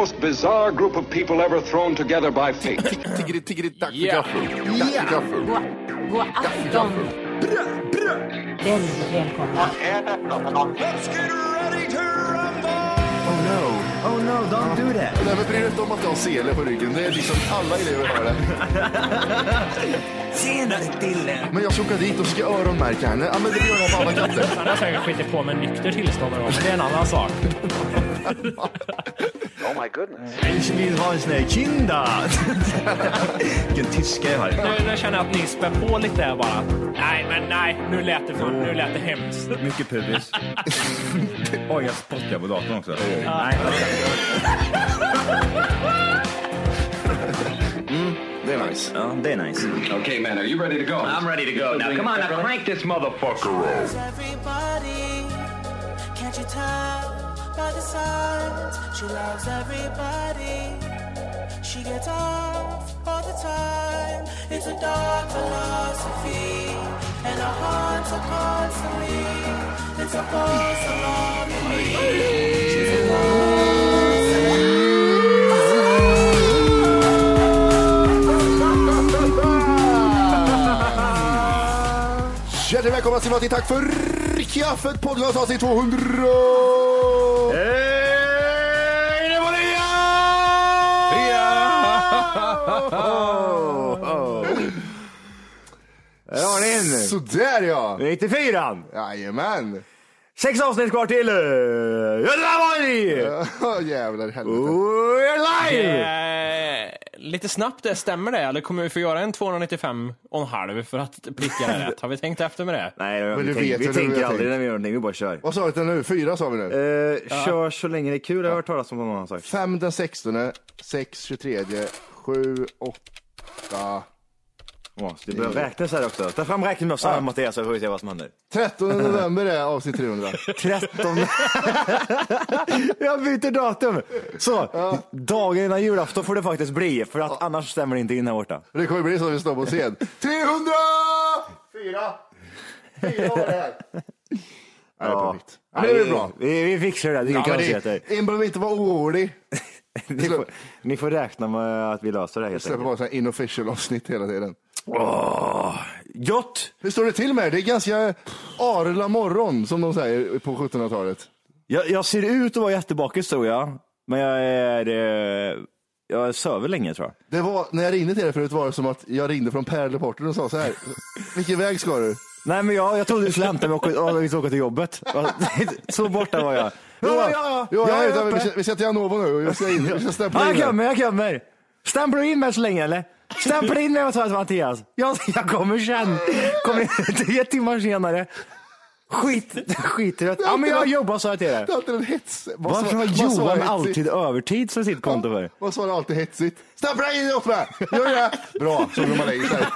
most bizarre group of people ever thrown together by fate. Tiggeri, tiggeri, dack för gaffel. Dack för gaffel. God afton! Väldigt välkomna. Oh no, oh no, don't do that. Nej, men bry dig inte om att jag har sele på ryggen. Det är liksom alla elever har det. Tjenare Dille! Men jag ska åka dit och ska öronmärka henne. Ja, men det gör jag på alla katter. Han har säkert skitit på med nykter tillstånd någon gång, men det är en annan sak. Ich vill ha en sån här kinda. Vilken tyska jag har. Nu, nu känner jag att ni spär på lite här bara. Nej, men nej, nu lät det, för, nu lät det hemskt. Mycket pubis. Oj, jag spottar på datorn också. Nej. Det är nice. Det är nice. okay, man, are you ready to go? I'm ready to go. Now come on, now crank this motherfucker up. everybody. Can't you tell by the signs? She loves everybody. She gets off all the time. It's a dark philosophy, and her hearts a constantly. It's supposed to love me. She's in Hjärtligt välkomna ska ni vara till Tack för kaffet podcast avsnitt 200! Där har ni en. Sådär ja! 94. Jajamän! Sex avsnitt kvar till uh, Göteborg! Ja, jävlar i helvete. We're live! Eh, lite snabbt det, stämmer det? Eller kommer vi få göra en 295 och en halv för att pricka det rätt? Har vi tänkt efter med det? Nej, Men vi, du tänk, vet vi hur tänker har aldrig tänkt. när vi gör någonting, vi bara kör. Vad sa vi till nu? Fyra sa vi nu. Eh, Kör så länge det är kul, jag har hört talas om vad någon har sagt. 5 den 16, 6 23, 7, 8, Oh, du börjar räkna så här också. Ta fram räknemössan ja. Mattias så får vi se vad som händer. 13 november är avsnitt 300. 13. jag byter datum. Så, dagen innan julafton får det faktiskt bli, för att annars stämmer det inte in här borta. Det kommer bli så att vi står på scen. 300! Fyra! Fyra var det här. Ja, det är perfekt. Ja, det är bra. Vi, vi fixar det, det är Ja, det, en behöver inte vara orolig. Ni får, ni får räkna med att vi löser det helt Släpper enkelt. bara så här inofficial avsnitt hela tiden. Gott! Hur står det till med er? Det är ganska arla morgon som de säger på 1700-talet. Jag, jag ser ut att vara jättebakis tror jag, men jag är... Eh, jag söver länge tror jag. Det var, när jag ringde till er förut var det som att jag ringde från Pärleporten och sa så här. Vilken väg ska du? Nej men jag, jag trodde du skulle hämta mig och åka till jobbet. Så borta var jag. Jo, Ja, ja, jag jag är uppe. vi, ska, vi ska till Anovo nu jag ska in. Vi ska stämpla in. jag här. kommer, jag kommer. Stämplar du in mig så länge eller? Stämpla in mig och ta Mattias. Jag, jag kommer sen. Kommer tre timmar senare. Skit, skittrött. Ja men jag jobbar sa jag till. Det är alltid en hets. Vad Varför har Johan alltid övertid som sitt konto för? Vad svarar alltid hetsigt? Stämpla in åt mig! Gör det! Bra, så går man lägger sig.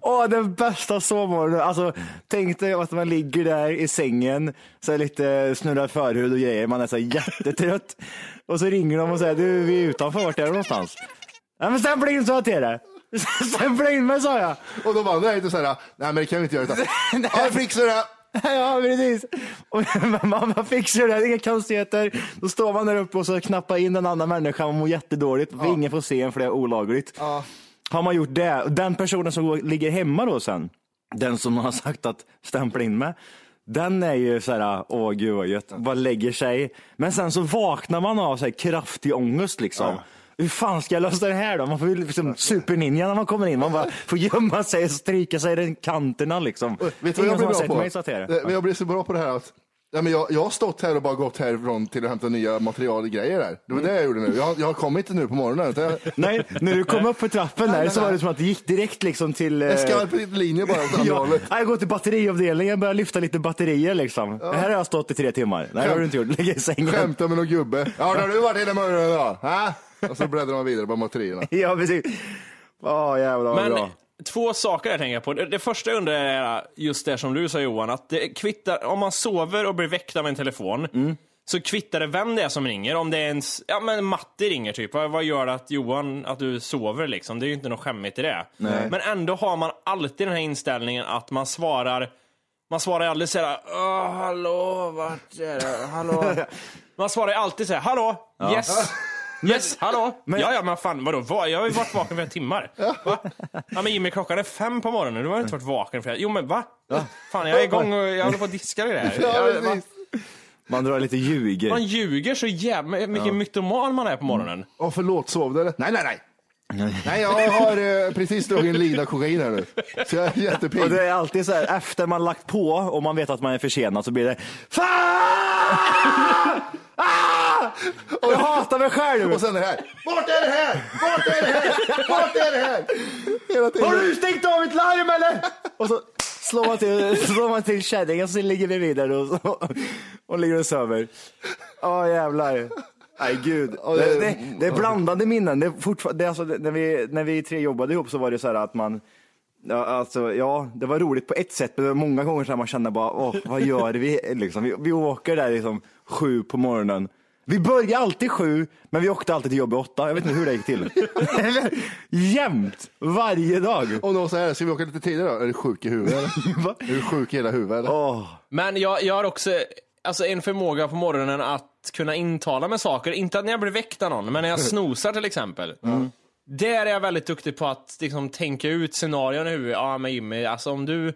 Åh, den bästa sovmorgonen. Alltså, tänk dig att man ligger där i sängen, så är lite snurrar förhud och grejer. Man är så här jättetrött. Och så ringer de och säger, du vi är utanför, vart är du någonstans? Ja men stämpla in sa jag till dig. Stämpla in mig sa jag. Och de andra är inte såhär, nej men det kan vi inte göra. Utan, ja, jag fixar det. Ja, precis. Och man, man fixar det, inga konstigheter. Då står man där uppe och så knappar in en annan människa och mår jättedåligt. För ingen får se en för det är olagligt. Ja. Har man gjort det, den personen som ligger hemma då sen, den som har sagt att stämpla in med, Den är ju så här, åh gud vad gött, bara lägger sig. Men sen så vaknar man av så här kraftig ångest liksom. Hur fan ska jag lösa det här då? Man får ju liksom superninja när man kommer in. Man bara får gömma sig och stryka sig i kanterna liksom. Vet du vad jag blir bra på? mig så att det är. Eh, Jag blir så bra på det här att Ja, men jag, jag har stått här och bara gått härifrån till att hämta nya material och grejer här. Det var det jag gjorde nu. Jag, har- jag har kommit nu på morgonen. Jag, Nej, när du kom upp för trappen där så var det som att det gick direkt liksom till... eh, en skarp linje bara åt andra Ja, hållet. jag går till batteriavdelningen, börjar lyfta lite batterier liksom. Här har jag stått i tre timmar. Nej, det har du inte gjort. Lägga i sängen. Skämta med någon gubbe. Ja, har du varit i morgonen då? Ha? Och så bläddrar man vidare på batterierna. Ja, precis. Åh, jävlar vad Men bra. två saker jag tänker på. Det, första jag undrar är just det som du sa Johan, att det kvittar, om man sover och blir väckt av en telefon, Mm. så kvittar det vem det är som ringer. Om det är ens, ja men Matti ringer typ, vad, vad gör det att Johan, att du sover liksom? Det är ju inte något skämmigt i det. Men ändå har man alltid den här inställningen att man svarar, man svarar ju aldrig såhär, Åh, hallå, vart är det, hallå? Man svarar ju alltid såhär, hallå, yes. Yes, hallå? ja, ja, men fan vadå? Va? Jag har ju varit vaken flera timmar. Va? Ja, men Jimmy, klockan är fem på morgonen. Du har inte varit vaken flera... Jo, men va? Fan, jag är igång och jag håller på att diska det här. Ja, Jag, va? Man drar lite ljuger. Man ljuger så jävla mycket mytoman man är på morgonen. Åh, förlåt, sov du eller? Nej, nej, nej. Nej, jag har eh, precis dragit en lina kokain här nu. Så jag är Och jättepigg. det är alltid så här, efter man lagt på och man vet att man är försenad så blir det Fan! Ah! Och jag hatar mig själv! Och sen det här. Vart är det här? Vart är det här? Vart är det här? Hela tiden. Har du stängt av mitt larm eller? Och så slår man till, slår man till kärringen så ligger vi vidare och, och, och ligger och söver. Åh jävlar. Nej gud. Det, det, det är blandade minnen. Det det alltså, när, vi, när vi tre jobbade ihop så var det så här att man Ja, alltså, ja, det var roligt på ett sätt, men det var många gånger så här man kände bara, åh, vad gör vi? Liksom, vi? Vi åker där liksom sju på morgonen. Vi började alltid sju, men vi åkte alltid till jobbet åtta. Jag vet inte hur det gick till. Jämt, varje dag. Och någon säger, ska vi åka lite tidigare då? Är du sjuk i huvudet eller? Va? Är du sjuk i hela huvudet eller? Åh. Men jag, jag har också alltså, en förmåga på morgonen att kunna intala med saker. Inte att när jag blir väckt av någon, men när jag snosar till exempel. Där är jag väldigt duktig på att liksom, tänka ut scenarion i huvudet. Ja, men Jimmy, alltså om du...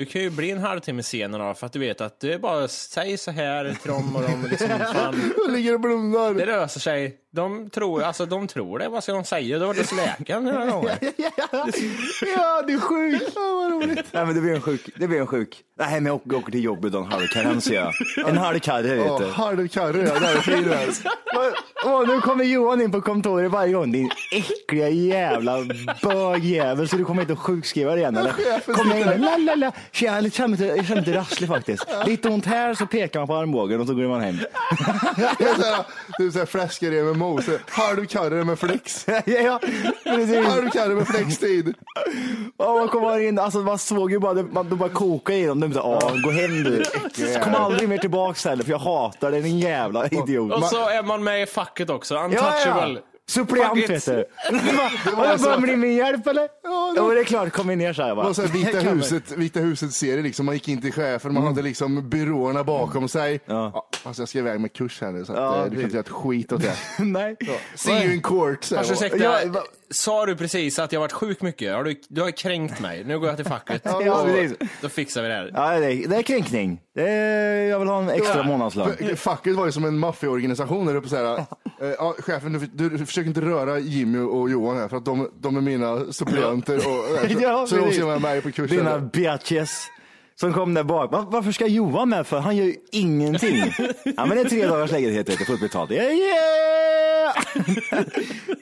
Du kan ju bli en halvtimme senare för att du vet att det är bara säg så här till dem och de liksom, fan, Jag ligger och blundar. det löser sig. De tror, alltså de tror det. Vad ska de säga? Det var det läkaren några gånger. Ja, du är sjuk. Ja, vad roligt. Nej, men det blir en sjuk. Det blir en sjuk. Nej, men jag åker, åker till jobbet och en halv karens jag. En halv karre, vet Ja, du. halvkarre, ja. Där är fin där. Åh, nu kommer Johan in på kontoret varje gång. Din äckliga jävla bögjävel. Så du kommer inte att sjukskriva dig igen eller? Kommer jag in. La, la, la. Tjena, jag känner mig lite- rasslig faktiskt. Lite ont här så pekar man på armbågen och så går man hem. Det är såhär, det är såhär fläskare med mos. Flex. ja, precis. Halvkarre med flextid. Ja, man kommer in, alltså man såg ju bara, det- man, de bara kokade i dem. De sa, åh, gå hem du. Kom aldrig mer tillbaks heller för jag hatar dig din jävla idiot. Och så är man med i facket också. Untouchable. Suppleant Fuck it. vet du. var Har du så- börjat med min hjälp eller? Ja, Ja, det är klart, kom in ner så här Det va. var så här Vita huset, Vita huset serie liksom. Man gick in till chefen, man hade liksom byråerna bakom sig. Ja. Alltså jag ska iväg med kurs här nu så att, Ja, eh, du kan inte göra ett skit åt det. Nej. See you in court. Så här, Kanske va? ursäkta, Ja, va- sa du precis att jag varit sjuk mycket? Har du, du har kränkt mig. Nu går jag till facket. Ja, precis. Då fixar vi det här. Ja, det är, det är kränkning. Det är, jag vill ha en extra månadslön. Facket var ju som en maffiaorganisation där uppe så här. eh, Ja, chefen, du, du försöker inte röra Jimmy och Johan här för att de, de är mina suppleanter och så, Ja, så de precis. ska vara med på kursen. Dina bitches. Som kom där bak. Va- Varför ska Johan med för? Han gör ju ingenting. Ja men det är tre dagars lägenhet vet du, fullt betalt. Yeah, yeah!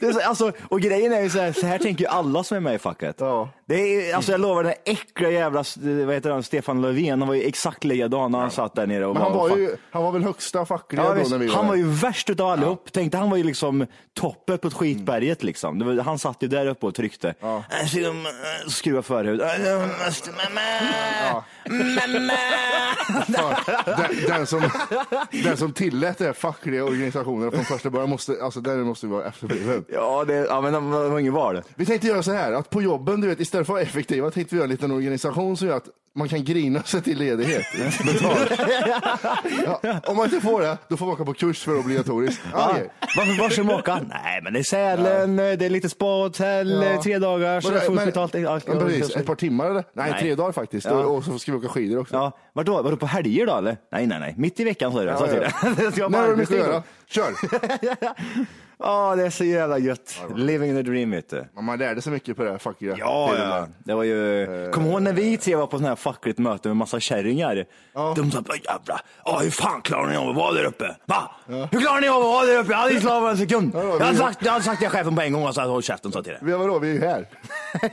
det är så, alltså, och grejen är ju så här, så här tänker ju alla som är med i facket. Ja. Det är, alltså jag lovar, den äckliga jävla, vad heter han, Stefan Löfven, han var ju exakt likadan när han satt där nere och Men han var, fan- ju, han var väl högsta fackliga Ja, då när vi var han var ju värst utav allihop. Tänkte han var ju liksom toppen på skitberget liksom. Det var, han satt ju där uppe och tryckte. Ja. Skruva förhud. Äh, måste, mamma! Fan, den, den, som, den som tillät det här fackliga organisationer från första början måste, alltså den måste ju vara efterbliven. Ja, det, ja men det var inget val. Vi tänkte göra så här, att på jobben, du vet, istället för att vara effektiva, tänkte vi göra en liten organisation som gör att man kan grina sig till ledighet. Ja, om man inte får det, då får man åka på kurs för obligatoriskt. Ja, Ja. okej. Varför, var man åka? Nej, men det är Sälen, det är lite spahotell, Ja. tre dagar, så fullt betalt. Precis, ett par timmar eller? Nej, Nej. tre dagar faktiskt. Ja. Och, så ska vi åka skidor också. Ja, vadå, vadå på helger då eller? Nej, nej, nej, mitt i veckan sa du. Ja, ja. När har du mycket att göra? Kör! Ja, det är så jävla gött. Living the dream vet du. Ja, Man lärde sig mycket på det här fackliga Ja, tiden ja. där. Det var ju, kom ihåg när vi tre var på sån här fackligt möte med massa kärringar? De sa, "Åh, jävlar, ja, hur fan klarar ni av att vara där uppe? Va? Hur klarar ni av att vara där uppe? Jag hade inte slavat en sekund. ja, jag, hade sagt, jag hade sagt till chefen på en gång och sagt håll käften sa jag till det. Vi, vadå, vi är ju här.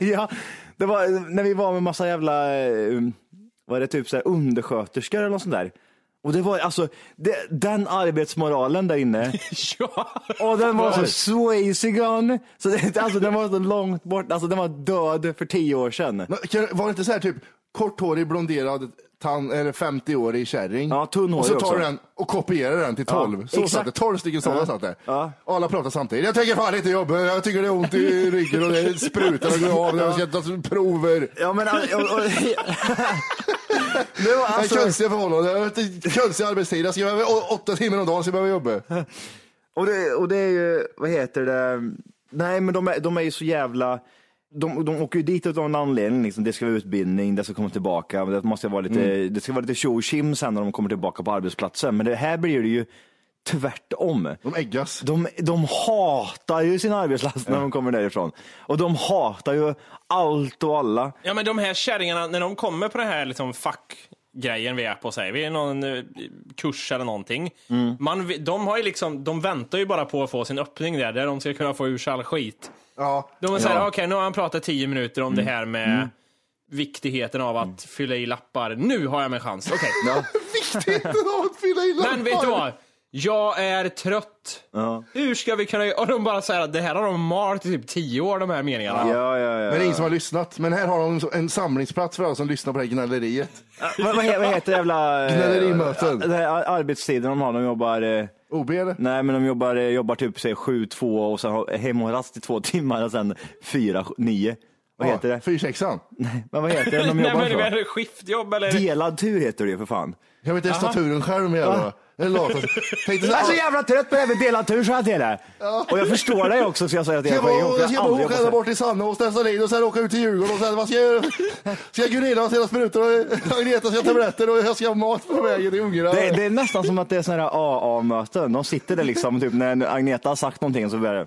ja, det var när vi var med massa jävla, eh, var det typ så här undersköterskor eller något sånt där. Och det var alltså, det, den arbetsmoralen där inne. Ja. Och den var så swayzy gone. Så det, alltså den var så långt bort, alltså den var död för tio år sedan. Men Var det inte så här typ korthårig blonderad tan, eller 50-årig kärring? Ja, tunnhårig Och så tar du den och kopierar den till 12. Ja, så exakt. satt det, 12 stycken sådana Ja. satt det. Ja. Alla pratar samtidigt. Jag tänker fan inte jobba, jag tycker det är ont i ryggen och det sprutar och går av, jag ska ta prover. Ja men och, och, det var Alltså, konstiga förhållanden, jag har inte- konstig arbetstid, jag ska behöva åtta timmar om dagen så jag behöver jobba. och, det, och det är ju, vad heter det, nej men de är, de är ju så jävla de, de åker ju dit av en anledning, liksom. det ska vara utbildning, det ska komma tillbaka, det måste vara lite, Mm. det ska vara lite tjo sen när de kommer tillbaka på arbetsplatsen. Men det här blir det ju tvärtom. De äggas. De, de hatar ju sin arbetsplats när de kommer därifrån. Och de hatar ju allt och alla. Ja men de här kärringarna, när de kommer på den här liksom fackgrejen vi är på, säger vi, är någon eh, kurs eller någonting. Man, de, har ju liksom, de väntar ju bara på att få sin öppning där, där de ska kunna få ur sig all skit. Ja. De säger, okej nu har han pratat tio minuter om det här med Mm. viktigheten av att fylla i lappar. Nu har jag min chans. Okej. Viktigt att fylla i lappar. Men vet du vad? Jag är trött. Hur ska vi kunna? Och de bara säger att det här har de malt i typ tio år, de här meningarna. Ja, ja, ja. Men det är ingen som har lyssnat. Men här har de en samlingsplats för alla som lyssnar på det här gnälleriet. vad, vad, he- vad heter det jävla... eh, Gnällerimöten. Det här arbetstiden de har, de jobbar... eh, OB eller? Nej, men de jobbar, eh, jobbar typ säg, sju, två och sen har hemmarast i två timmar och sen fyra, sj- nio. Vad heter det? Fyrsexan. Men vad heter det de Nej jobbar men är så? det skiftjobb eller? Delad tur heter det ju för fan. Jag vet inte staturen själv med jävla. Jag lata. Tänkte så Jag är så här, jävla trött på det här med delad tur, så jag till det. Och jag förstår dig också, så jag säger att Ska jag jag på en gång. bara- för ska jag har bara aldrig åka ända bort till Sanne och ställa in och sen åka ut till Djurgården och sen vad ska jag göra? Ska jag Gunilla och sina sprutor och Agneta ska ha tabletter och jag ska ha mat på vägen till ungarna. Det, det är nästan som att det är sådana här AA-möten. De sitter där liksom, typ när Agneta har sagt någonting så börjar det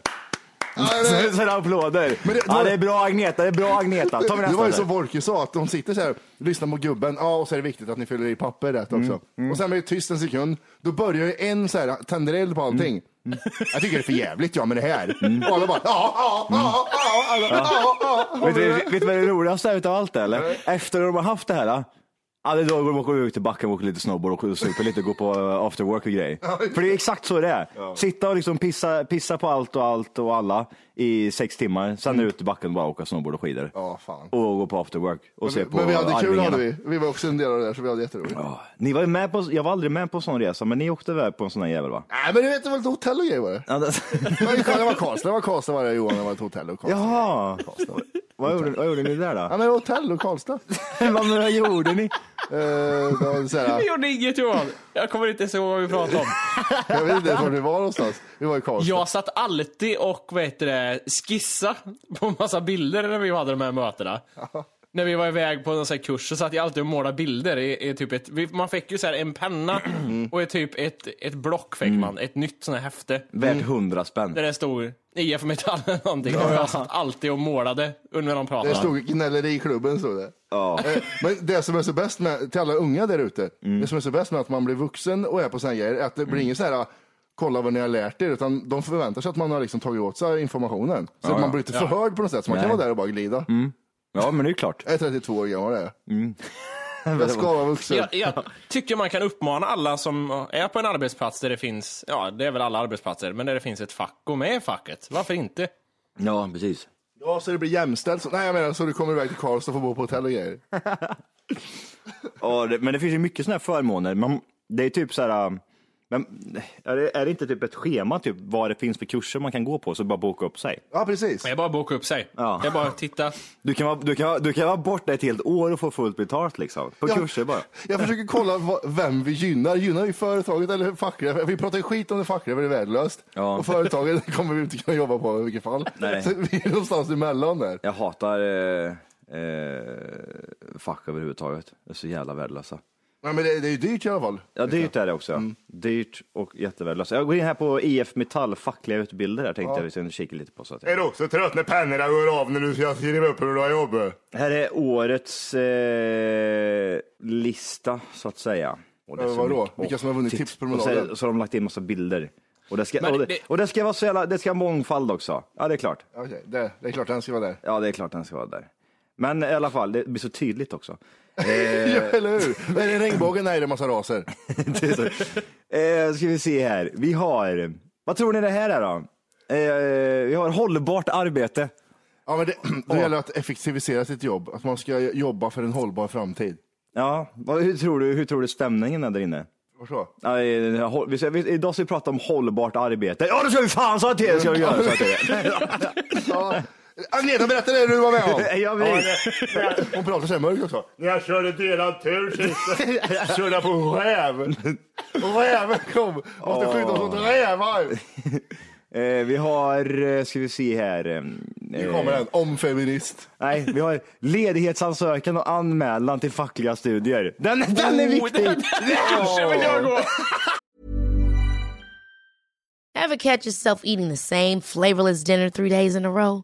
det- sådana applåder. Men det- ja, det är bra Agneta, det är bra Agneta. Ta Det var ju som Wolke sa, att de sitter så här, lyssnar på gubben, ja och så är det viktigt att ni fyller i papper rätt också. Mm, Och sen blir det tyst en sekund, då börjar ju en så här, tänder eld på allting. Mm, Jag tycker det är för jävligt ja med det här. Och alla bara, ja, ja, ja, ja, alla, ja, ja. Vet du vet du vad det roligaste är utav allt är, eller? Efter de har haft det här, ja, det är då de åker ut till backen och åker lite snowboard och super lite, går på uh, after work och grejer. För det är exakt så det är. Sitta och liksom pissa, pissa på allt och allt och alla i sex timmar, sen är ut till backen och bara åka snowboard och skidor. Ja, fan. Och gå på after work och se på Men vi hade kul Arvingarna. hade vi. Vi var också en del av det där så vi hade jätteroligt. Ja, Ni var med på, jag var aldrig med på en sån resa, men ni åkte väl på en sån här jävel va? Nej men du vet det var ett hotell och grejer var det. Ja, det- Det var, Karlstad, det var Karlstad var det Johan, det var ett hotell och Karlstad. Jaha, Karlstad. vad gjorde, vad gjorde ni där Ja då? men hotell och Karlstad. vad, vad gjorde ni? Här, Vi gjorde inget Johan. Jag kommer inte ihåg vad vi pratade om. jag vet inte ens var vi var någonstans. Vi var i Karlstad. Jag satt alltid och vad heter det, skissa på en massa bilder när vi hade de här mötena. När vi var iväg på en sån här kurs så satt jag alltid och målade bilder. I, i typ ett, man fick ju så här en penna och ett, typ ett, ett block fick man. Ett nytt sånt här häfte. Värt hundra spänn. Där det stod IF Metall eller någonting. Och jag satt alltid och målade under de Det pratade. stod gnälleriklubben stod det. Ja. Eh, Men det som är så bäst med, till alla unga där ute, det som är så bäst med att man blir vuxen och är på sådana grejer, är att det blir ingen så här kolla vad ni har lärt er, utan de förväntar sig att man har liksom tagit åt sig informationen. Så att man blir inte förhörd på något sätt, så man kan Nej. vara där och bara glida. ja, men det är klart. Jag är 32 år gammal är jag. Jag ska vara vuxen. Jag, jag tycker man kan uppmana alla som är på en arbetsplats där det finns, ja det är väl alla arbetsplatser, men där det finns ett fack, gå med i facket. Varför inte? Ja, precis. Ja, så det blir jämställt. Så, nej, jag menar så du kommer iväg till Karlstad och får bo på hotell och grejer. Ja, det, men det finns ju mycket sådana här förmåner. Man, det är typ så här, äh, Men är det, är det inte typ ett schema typ vad det finns för kurser man kan gå på så bara boka upp sig? Ja, precis. Det är bara att boka upp sig. Ja. Det är bara att titta. Du kan, vara, du, kan, du kan vara borta ett helt år och få fullt betalt liksom. På Ja. kurser bara. Jag försöker kolla vad, vem vi gynnar. Gynnar vi företaget eller fackliga? Vi pratar skit om det fackliga, för det är värdelöst. Ja. Och företaget kommer vi inte kunna jobba på i vilket fall. Nej. Så vi är någonstans emellan där. Jag hatar eh, eh, fack överhuvudtaget. Det är så jävla värdelösa. Nej, men det, det är ju dyrt i alla fall. Ja, dyrt är det också. Mm. Dyrt och jättevärdelöst. Jag går in här på IF Metall fackliga utbilder här tänkte jag vi ska kika lite på. Så att Är du också trött när pennorna går av när du ska skriva upp hur du har jobbat? Här är årets eh, lista så att säga. Och det är Ja, så vadå? mycket- Vilka som har vunnit titt- tipspromenaden? Och så, så har de lagt in massa bilder. Och det ska, Men och det, det- och det ska vara så jävla, det ska vara mångfald också. Ja, det är klart. Okej, det, det är klart den ska vara där. Ja, det är klart den ska vara där. Men i alla fall, det blir så tydligt också. Ja, eller hur? Är det regnbågen? Nej, det är massa raser. Eh, ska vi se här. Vi har, vad tror ni det här är då? Eh, vi har hållbart arbete. Ja, men det, det gäller att effektivisera sitt jobb. Att man ska jobba för en hållbar framtid. Ja, vad, hur, tror du, hur tror du stämningen är där inne? Varför Ja, eh, håll- vi ska, vi, idag ska vi prata om hållbart arbete. Ja, det ska vi fan säga till det ska vi göra. Så att det. Ja. Agneta, berätta det du var med om. Jag vet. Hon pratar så här mörkt också. När jag körde delad tur sist, körde jag på en räv. Räven kom. Måste skydda oss mot rävar. Eh, vi har, eh, ska vi se här. eh, Nu kommer den, om feminist. Nej, vi har ledighetsansökan och anmälan till fackliga studier. Den, den är viktig! Kanske vill jag gå. Ever catch yourself eating the same flavorless dinner three days in a row?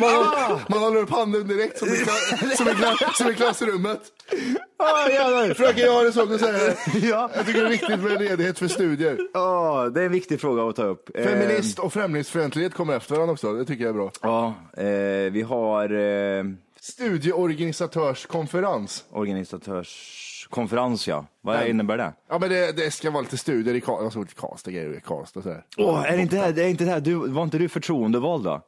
Man, man håller upp handen direkt som i, som i, som i klassrummet. Ah, jävlar. Fröken, sak att säga. Ja. Jag tycker det är viktigt med ledighet för studier. Åh, det är en viktig fråga att ta upp. Eh, Feminist och främlingsfientlighet kommer efter varandra också. Det tycker jag är bra. Ja, eh, vi har eh, Studieorganisatörskonferens. organisatörskonferens, ja. Vad innebär det? Ja, men det, det ska vara lite studier i Karlstad. Karlstad grejer i Karlstad. Så här. Åh, är det inte det här, det är inte det här, du, var inte du förtroendevald då?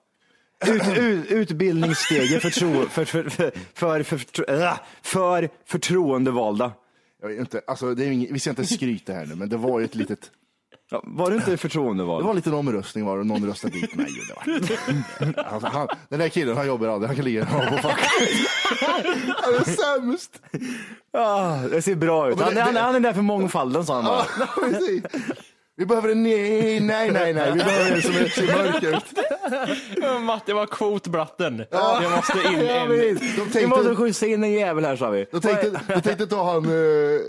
Ut, ut, utbildningsstege för, tro, för, för, för, för, för, för, äh, för förtroendevalda. Jag vet inte, alltså, det är inget, vi ska inte skryta här nu, men det var ju ett litet... Ja, var du inte förtroendevald? Det var en liten omröstning var det, någon röstade dit mig. Det var. Alltså, han, den där killen, han jobbar aldrig, han kan ligga och på facket. Han är sämst. Ja, det ser bra ut. Han, det- han, han är där för mångfalden, sa han bara. Ja. Vi behöver en nej, nej, nej, nej. Vi behöver en som är- ser mörk ut. Matte var kvotblatten. Det måste in Ja, en. De Vi måste tänkte, skjutsa in en jävel här, sa vi. de tänkte, de tänkte ta han... Uh,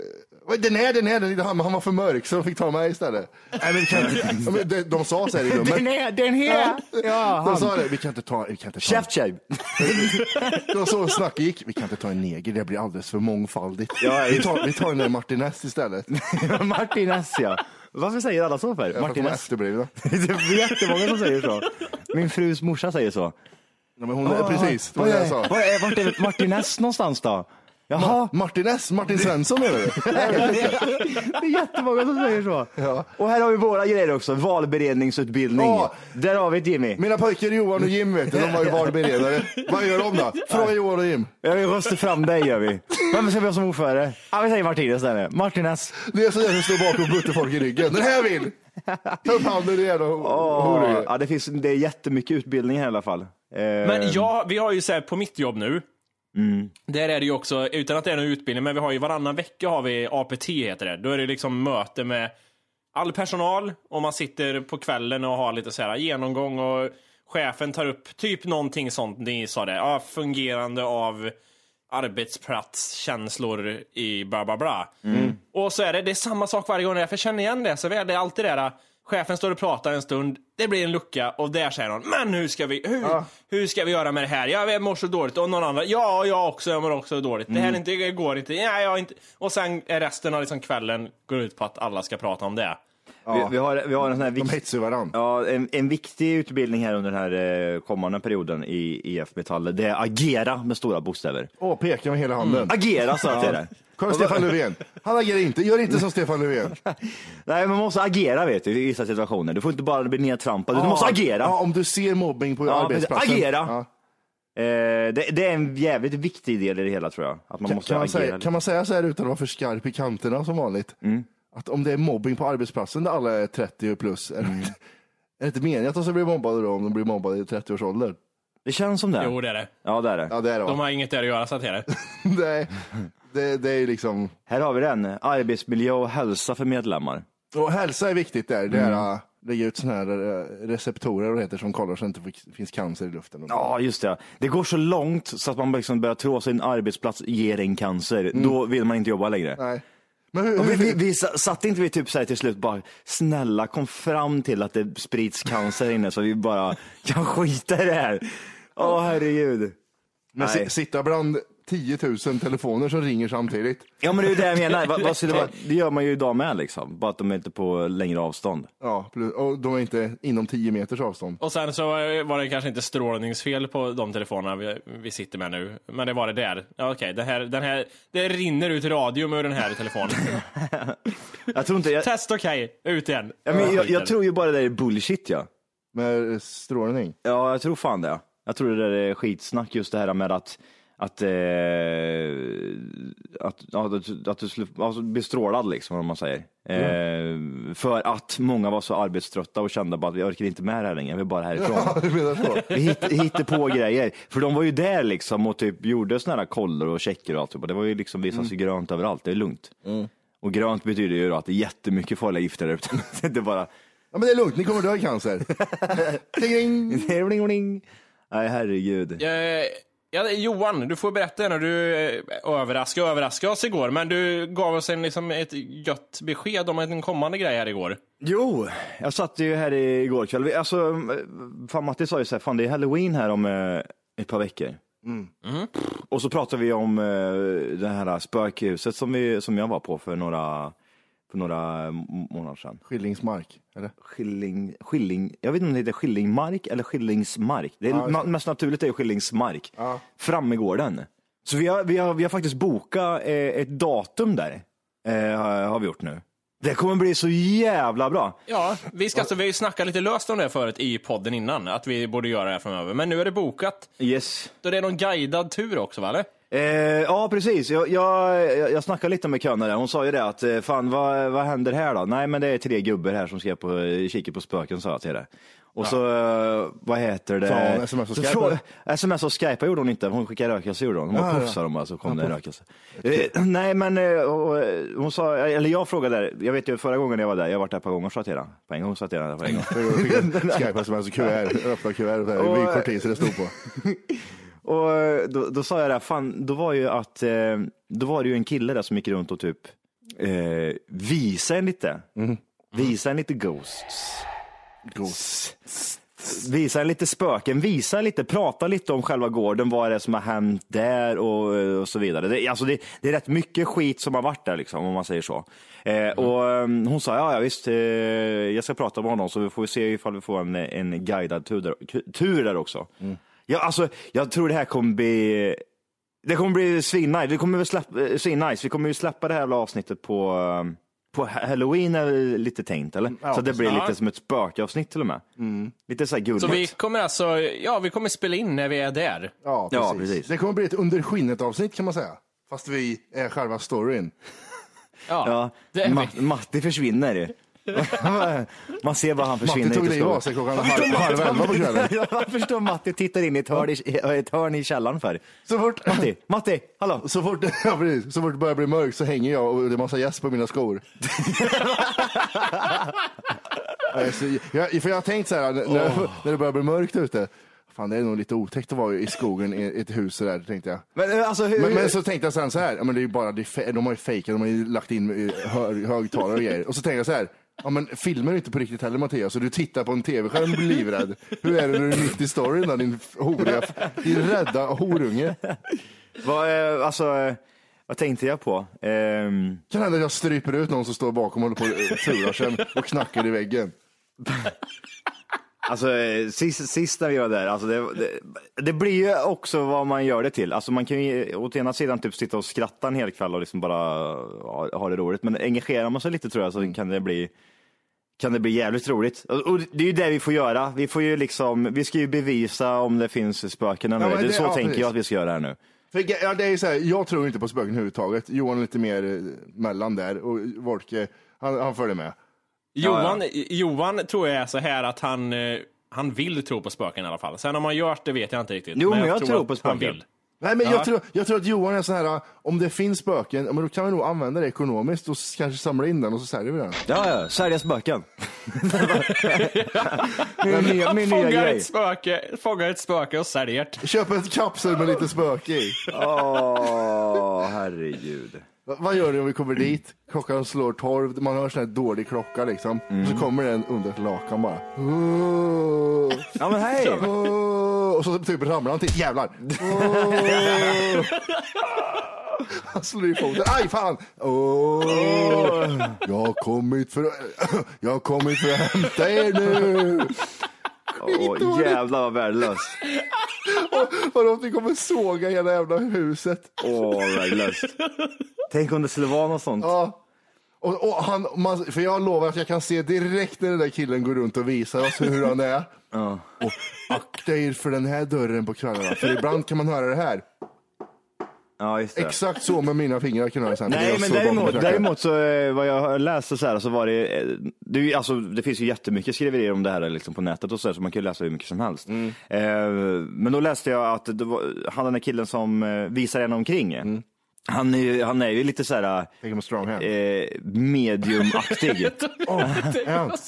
den här, den här, den här, han, han var för mörk så de fick ta mig istället. Nej, men kan, Ja, men de, de sa så här i rummet. Den här, den här! Ja, De sa det, vi kan inte ta, vi kan inte ta Käft tjej! Det var så snacket gick. Vi kan inte ta en neger, det blir alldeles för mångfaldigt. Ja, vi, tar, vi tar den där Martin S istället. Martin S ja. Varför säger alla så för? Martin S. efterblivna. Det är jättemånga som säger så. Min frus morsa säger så. Ja, men hon är precis, det var det jag sa. vad är, vart är Martin S någonstans då? Jaha, Martin S, Martin Svensson menar du? det är jättemånga som säger så. Ja. Och här har vi våra grejer också, valberedningsutbildning. Ja. Där har vi Jimmy. Mina pojkar Johan och Jim vet du, de var ju valberedare. Vad gör de då? Fråga Johan och Jim. Ja, vi röstar fram dig gör vi. Vem ska vi ha som ordförande? Ja, vi säger Martin istället. Martin S. Det är sådär som står bakom och buttar folk i ryggen. Den här vill! Ta upp handen du jävla Åh, horunge. ja, det, finns, det är jättemycket utbildning här i alla fall. Eh, Men ja, vi har ju så här på mitt jobb nu. Där är det ju också, utan att det är någon utbildning, men vi har ju varannan vecka har vi APT heter det. Då är det liksom möte med all personal och man sitter på kvällen och har lite så här genomgång och chefen tar upp typ någonting sånt, ni sa det, ja, fungerande av arbetsplatskänslor i bla bla bla. Och så är det, det är samma sak varje gång, jag känner igen det så väl. Det är alltid det där, chefen står och pratar en stund, det blir en lucka och där säger någon, men hur ska vi, hur, hur ska vi göra med det här? Jag mår så dåligt och någon annan, ja, jag också, jag mår också dåligt. Det här är inte, det går inte, nej, jag inte. Och sen är resten av liksom kvällen går ut på att alla ska prata om det. Vi, vi, har, vi har en sån här De vikt, hetsar varandra. ja, en, en viktig utbildning här under den här eh, kommande perioden i IF Metall. Det är agera med stora bokstäver. Åh, peka med hela handen. Agera sa jag till dig. Kolla Stefan Löfven. Han agerar inte. Gör inte som Stefan Löfven. Nej, man måste agera vet du, i vissa situationer. Du får inte bara bli nedtrampad, du måste agera. Ja, om du ser mobbing på Ja, arbetsplatsen. agera. Ja. Eh, det, det är en jävligt viktig del i det hela tror jag. Att man Kan, måste kan, man agera. säga, kan man säga så här utan att vara för skarp i kanterna som vanligt? Mm. Att om det är mobbing på arbetsplatsen där alla är 30 plus, är, Mm. är det inte meningen att de ska bli mobbade då om de blir mobbade i 30-årsåldern? Det känns som det. Jo, det är det. Ja, det är det. Ja, det är det De har inget där att göra, så att det är det. det, det, det är liksom... Här har vi den. Arbetsmiljö och hälsa för medlemmar. Och hälsa är viktigt där. Det Mm. är att lägga ut sådana här eh, receptorer och det heter som kollar så att det inte finns cancer i luften. Ja, just det. Det går så långt så att man liksom börjar tro att sin arbetsplats ger en cancer. Då vill man inte jobba längre. Nej. Men vi, vi, vi sa- satt inte vi typ så här till slut bara, snälla kom fram till att det sprids cancer inne så vi bara kan skita i det här. Åh herregud. men Nej. sitta bland 10 000 telefoner som ringer samtidigt. Ja men det är ju det jag menar, vad, vad det, det gör man ju idag med liksom, bara att de är inte på längre avstånd. Ja, och de är inte inom 10 meters avstånd. Och sen så var det kanske inte strålningsfel på de telefonerna vi, vi sitter med nu, men det var det där. Ja, Okej, den här, den här, det rinner ut radium ur den här telefonen. Jag tror inte, jag, Test okej, ut igen. ja, men jag, jag tror ju bara det är bullshit ja. Med strålning. Ja, jag tror fan det. Jag tror det där är skitsnack just det här med att att, eh, att, att, att du skulle alltså, bli strålad liksom, om man säger. Eh, för att många var så arbetströtta och kände bara att vi orkar inte med det här längre, vi är bara härifrån. Ja, du menar så? Vi hitt, hittade på grejer. För de var ju där liksom och typ gjorde såna här koller och checker och allt. Det var ju liksom visas ju grönt överallt, det är lugnt. Och grönt betyder ju då att det är jättemycket farliga gifter där ute. det är bara Ja, men det är lugnt, ni kommer dö i cancer. Ding, ding. Nej herregud. Eh, ja, Johan, du får berätta när du eh, överraskade överraskade oss igår, men du gav oss en, liksom, ett gött besked om en kommande grej här igår. Jo, jag satt ju här igår kväll. Alltså, fan Matti sa ju så här, fan det är halloween här om eh, ett par veckor. Och så pratade vi om eh, det här spökhuset som, vi, som jag var på för några, för några m- månader sedan. Skillingsmark, eller? Skilling, skilling, jag vet inte om det heter Skillingmark eller Skillingsmark. Det är, Ja, ma- mest naturligt är ju Skillingsmark. Ja. Fram i gården. Så vi har, vi har, vi har faktiskt bokat eh, ett datum där. Eh, har har vi gjort nu. Det kommer bli så jävla bra. Ja, vi ska alltså, vi har ju snackat lite löst om det förut i podden innan, att vi borde göra det här framöver. Men nu är det bokat. Yes. Då det är någon guidad tur också, va? Eller? Eh, ja, precis. Jag, jag, jag snackade lite med Könna där. Hon sa ju det att, eh, fan vad, vad händer här då? Nej, men det är tre gubbar här som ska på, kika på spöken, sa jag till det. Och så, eh, vad heter det? Hon sms och Så Skype, frå-? Sms och Skype gjorde hon inte. Hon skickade rökelse gjorde hon. Hon bara Ja, ja. puffsade dem bara så kom det en rökelse. Eh, nej, men eh, eh, hon sa, eller jag frågade där, jag vet ju förra gången jag var där, jag har varit där ett par gånger sa jag till henne. På en gång sa jag till henne på en gång. Skype sms och kuvert, öppna kuvert, så vykort till så det stod på. Och eh, då, då sa jag det, fan, då var ju att, eh, då var det ju en kille där som gick runt och typ eh, visade en lite, visade en lite ghosts. Ghost. Visa lite spöken, visa lite, prata lite om själva gården, vad är det som har hänt där och, och så vidare. Det, alltså det, det är rätt mycket skit som har varit där, liksom, om man säger så. Eh, och eh, Hon sa, ja, ja visst, eh, jag ska prata med honom så vi får se ifall vi får en, en guidad tur där, tur där också. Ja, alltså, jag tror det här kommer bli det kommer bli svinnice. Vi kommer väl släppa, eh, svinnice. Vi kommer ju släppa det här avsnittet på, eh, på halloween är lite tänkt eller? så det blir Ja. lite som ett spökavsnitt till och med. Lite så här gulligt. Så vi kommer alltså, ja, vi kommer spela in när vi är där. Ja, precis. Ja, precis. Det kommer bli ett under skinnet avsnitt kan man säga. Fast vi är själva storyn. Ja, Ja, det är Ma- Matti försvinner. Man ser bara han försvinner Matti tog livet av sig klockan halv, halv elva på kvällen. Jag förstår Matti tittar in i ett hörn i, ett hörn i källaren för. Så fort, Matti, Matti, hallå. så fort, ja, precis, så fort det börjar bli mörkt så hänger jag och det är massa gäss på mina skor. Nej, så jag, för jag har tänkt så här, när, när det börjar bli mörkt ute, fan det är nog lite otäckt att vara i skogen i ett hus där, tänkte jag. Men alltså hur... Men, men så tänkte jag sen så här, ja, men det är ju bara, det är, fe- de har ju fejkat, de har ju lagt in eh, hö, högtalare och grejer. Och så tänkte jag så här, ja men filmer inte på riktigt heller Mattias, så du tittar på en tv-skärm och blir livrädd. Hur är det när du är mitt i storyn då, din horiga, din rädda horunge? Vad, eh, alltså, eh, vad tänkte jag på? Ehm, Kan hända att jag stryper ut någon som står bakom och håller på och sen och knackar i väggen. Alltså eh, sist, sist när vi var där, alltså det, det, det blir ju också vad man gör det till. Alltså man kan ju åt ena sidan typ sitta och skratta en hel kväll och liksom bara ha, ha det roligt. Men engagerar man sig lite tror jag så kan det bli kan det bli jävligt roligt. Och det är ju det vi får göra. Vi får ju liksom, vi ska ju bevisa om det finns spöken eller Ja, det, det- Så ja, tänker precis. jag att vi ska göra här nu. För, ja, det är så här, jag tror inte på spöken överhuvudtaget. Johan är lite mer eh, mellan där och Wolke, han, han följer med. Johan, Johan tror jag är så här att han, eh, han vill tro på spöken i alla fall. Sen om han gör det vet jag inte riktigt. Jo, men jag tror att på han spöken. vill. Nej, men Ja. jag, tror, jag tror att Johan är så här, om det finns spöken, ja, men då kan vi nog använda det ekonomiskt och kanske samla in den och så säljer vi den. Ja, ja, sälja spöken. min nya, min nya Fångar grej. ett, spöke, fångar ett spöke och säljer det. Köp ett kapsel med lite spöke i. Åh, herregud. Va- vad gör ni om vi kommer dit? Klockan slår tolv, man hör sån här dålig klocka liksom. Och så kommer den under ett lakan bara. Ja men hej! och så typ ramlar han till. Jävlar! Han slår i foten. Aj fan! Jag har kommit för jag har kommit för att hämta er nu. Åh, jävlar vad värdelöst. Vadå att vi kommer såga hela jävla huset? Åh, vad värdelöst. Tänk om det skulle vara något sånt. Ja. Och, och han, man, för jag lovar att jag kan se direkt när den där killen går runt och visar oss hur han är. Och akta er för den här dörren på kvällarna, för ibland kan man höra det här. Ja, just det. Exakt så med mina fingrar kan jag för Nej, men däremot, däremot så eh, vad jag har läst och så, här, så var det, eh, det, är ju- alltså, det finns ju jättemycket skriverier om det här liksom på nätet och så, här, så man kan ju läsa hur mycket som helst. Mm. Eh, men då läste jag att det var, han den där killen som eh, visar en omkring, Mm. Han, är, ju- han är ju lite så här eh, mediumaktig.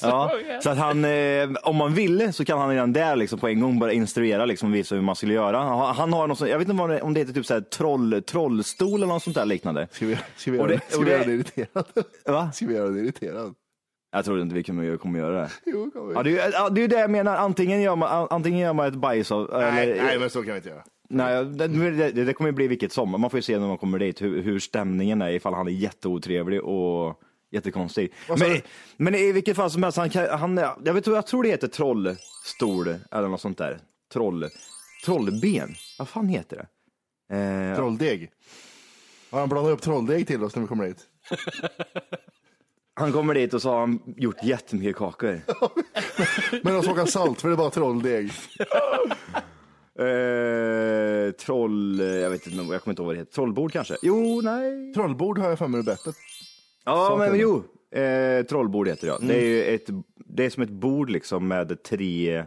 ja, så att han, eh, om man ville så kan han redan där liksom på en gång bara instruera liksom, och visa hur man skulle göra. Han, han har något sånt, jag vet inte vad det, om det heter typ så här troll, trollstol eller något sånt där liknande. Ska vi, ska vi Och göra det, och det- göra det irriterad? Va? Ska vi göra det irriterad? Jag tror inte vi kommer, kommer göra det. Jo, kommer. Ja, det, är, det är ju det jag menar, antingen gör man, antingen gör man ett bajs av, nej, eller, nej, men så kan vi inte göra. Nej det, det, det kommer ju bli vilket som. Man får ju se när man kommer dit hur, hur stämningen är, ifall han är jätteotrevlig och jättekonstig. Men, men i vilket fall som helst, han, kan- han, jag, vet, jag tror det heter trollstol eller något sånt där. Troll, trollben, vad fan heter det? Eh, Trolldeg. Har han blandat upp trolldeg till oss när vi kommer dit? han kommer dit och så har han gjort jättemycket kakor. Men de smakar salt för det är bara trolldeg. Eh, troll, jag vet inte, jag kommer inte ihåg vad det heter. Trollbord kanske? Jo, nej. Trollbord har jag för mig är bättre. Ja, Sak men jo. Eh, trollbord heter det ja. Det är Mm. ju ett, det är som ett bord liksom med tre,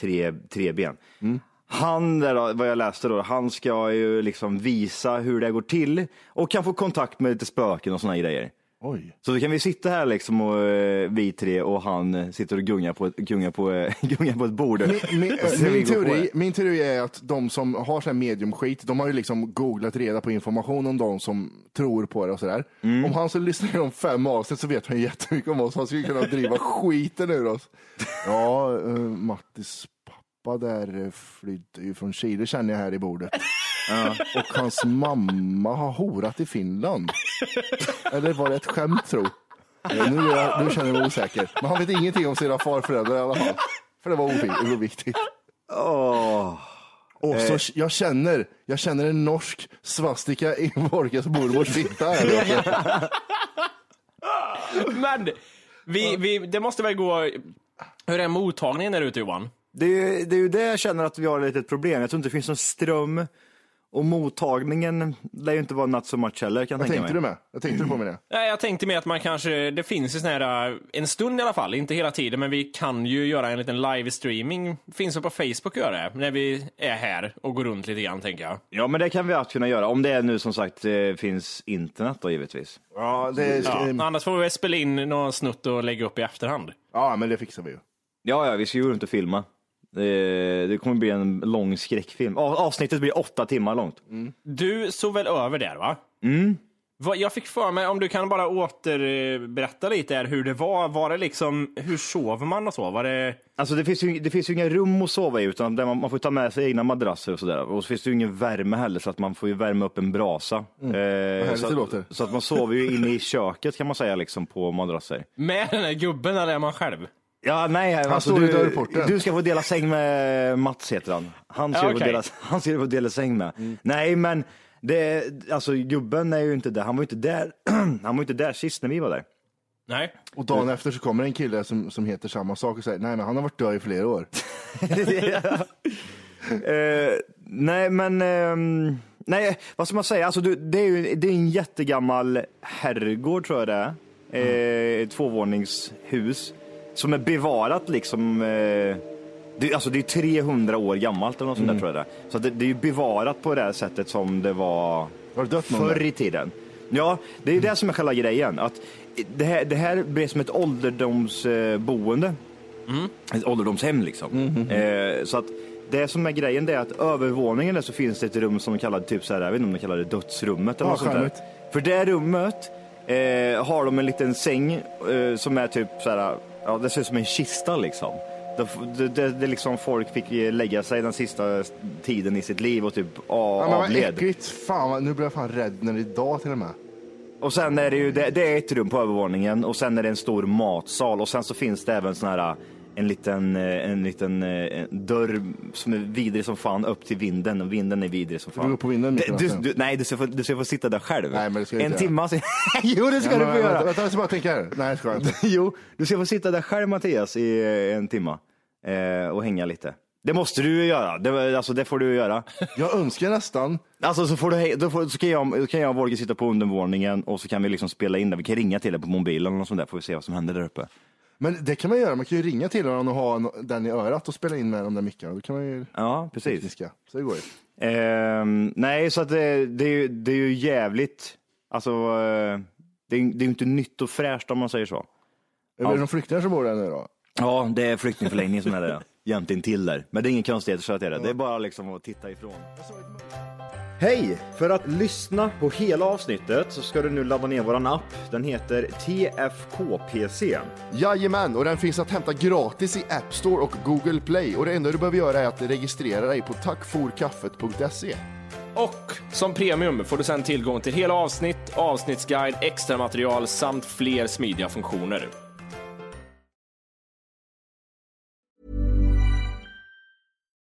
tre, tre ben. Mm. Han där då, vad jag läste då, han ska ju liksom visa hur det går till och kan få kontakt med lite spöken och såna grejer. Oj. Så då kan vi sitta här liksom och eh, vi tre och han eh, sitter och gungar på ett, gungar på, eh, gungar på ett bord. Min, min, min, teori, min teori är att de som har sån här mediumskit, de har ju liksom googlat reda på information om de som tror på det och sådär. Mm. Om han skulle lyssna igenom fem avsnitt så vet han jättemycket om oss. Han skulle kunna driva skiten ur oss. Ja, uh, Mattis pappa där flydde ju från Chile känner jag här i bordet. Och hans mamma har horat i Finland. Eller var det ett skämt tro? Eh, Nu, jag, nu känner jag mig osäker. Men han vet ingenting om sina farföräldrar i alla fall. För det var ovi- oviktigt. Åh. Och Eh. så jag känner, jag känner en norsk svastika i Borges mormors fitta. Men vi, vi, det måste väl gå... Hur är mottagningen där ute Johan? Det är, ju- det är ju det jag känner att vi har ett litet problem. Jag tror inte det finns någon ström Och mottagningen lär ju inte vara not so much heller kan jag tänka tänkte mig. du med? Jag tänkte på med det. Nej, jag tänkte mer att man kanske, det finns ju sån här, eh, en stund i alla fall, inte hela tiden, men vi kan ju göra en liten livestreaming. Finns det på Facebook att göra det, när vi är här och går runt lite grann, tänker jag. Ja, men det kan vi alltid kunna göra. Om det är nu som sagt eh, finns internet då givetvis. Ja, det, Ja, ja. annars får vi väl spela in någon snutt och lägga upp i efterhand. ja, men det fixar vi ju. Ja, ja, vi ska ju runt och filma. Det, det kommer bli en lång skräckfilm. Av- Avsnittet blir åtta timmar långt. Du såg väl över där, va? Mm. Vad- Jag fick för mig, om du kan bara återberätta lite här hur det var. Var det liksom, hur sover man och så? Var det... Alltså det finns, ju, det finns ju inga rum att sova i utan där man, man får ta med sig egna madrasser och sådär. Och så finns det ju ingen värme heller så att man får ju värma upp en brasa. Eh, härligt så, det låter. så att man sover ju inne i köket kan man säga liksom på madrasser. Med den här gubben eller är man själv? Ja, nej, alltså, står i du, du ska få dela säng med Mats heter han. Han ska, Ja, få, okej. dela, han ska få dela säng med. Nej, men det, alltså gubben är ju inte där. Han var ju inte där. han var ju inte där sist när vi var där. Nej. Och dagen efter så kommer en kille som, som heter samma sak och säger nej men han har varit död i flera år. Eh, nej, men ehm, nej, vad ska man säga? Alltså, du, det är ju det är en jättegammal herrgård tror jag det är. Eh, ett tvåvåningshus som är bevarat liksom. Eh, det, alltså det är 300 år gammalt eller något sånt där tror jag det. Så det, det är ju bevarat på det här sättet som det var Har det förr i tiden. Ja, det är ju det som är själva grejen. Att det, här, det här blir som ett ålderdomsboende. Ett ålderdomshem liksom. Eh, så att det som är grejen det är att övervåningen där så finns det ett rum som de kallar typ så här, jag vet inte om de kallar det dödsrummet eller Ja, något sånt där. För det rummet eh, har de en liten säng eh, som är typ så här, ja det ser ut som en kista liksom. Det, det, det, liksom folk fick lägga sig den sista tiden i sitt liv och typ Ja, men vad avled. äckligt. Fan, vad- nu blir jag fan rädd när det är idag till och med. Och sen är det ju, det, det är ett rum på övervåningen och sen är det en stor matsal och sen så finns det även sån här en liten, eh, en liten eh, en dörr som är vidrig som fan upp till vinden och vinden är vidrig som fan. Du går på vinden du, natten. du, Nej, du ska, få, du ska få sitta där själv. Nej, men det ska en inte timma sen. jo, det ska Ja, du få göra. Vänta, jag ska bara tänka här. Nej, det ska jag inte. jo, du ska få sitta där själv Mattias i eh, en timma eh, och hänga lite. Det måste du göra. Det, alltså, det får du göra. Jag önskar nästan. Alltså så, får du, då, får, så kan jag, då kan jag och Volker sitta på undervåningen och så kan vi liksom spela in det. Vi kan ringa till dig på mobilen något sånt där får vi se vad som händer där uppe. Men det kan man göra. Man kan ju ringa till honom och ha en- den i örat och spela in med de där mickarna. Då kan man ju Ja, precis. tekniska. Så det går ju. Ehm, nej, så att det, det, är ju, det är ju jävligt, alltså eh, det är, det är ju inte nytt och fräscht om man säger så. Är det de flyktingar som bor där nu då? Ja, det är flyktingförläggningen som är det. Jämt till där. Men det är ingen konstighet så att det är det. Det är bara liksom att titta ifrån. Hej! För att lyssna på hela avsnittet så ska du nu ladda ner våran app. Den heter TFKPC. Jajamän, och den finns att hämta gratis i App Store och Google Play. Och det enda du behöver göra är att registrera dig på tackforkaffet.se. Och som premium får du sedan tillgång till hela avsnitt, avsnittsguide, extra material samt fler smidiga funktioner.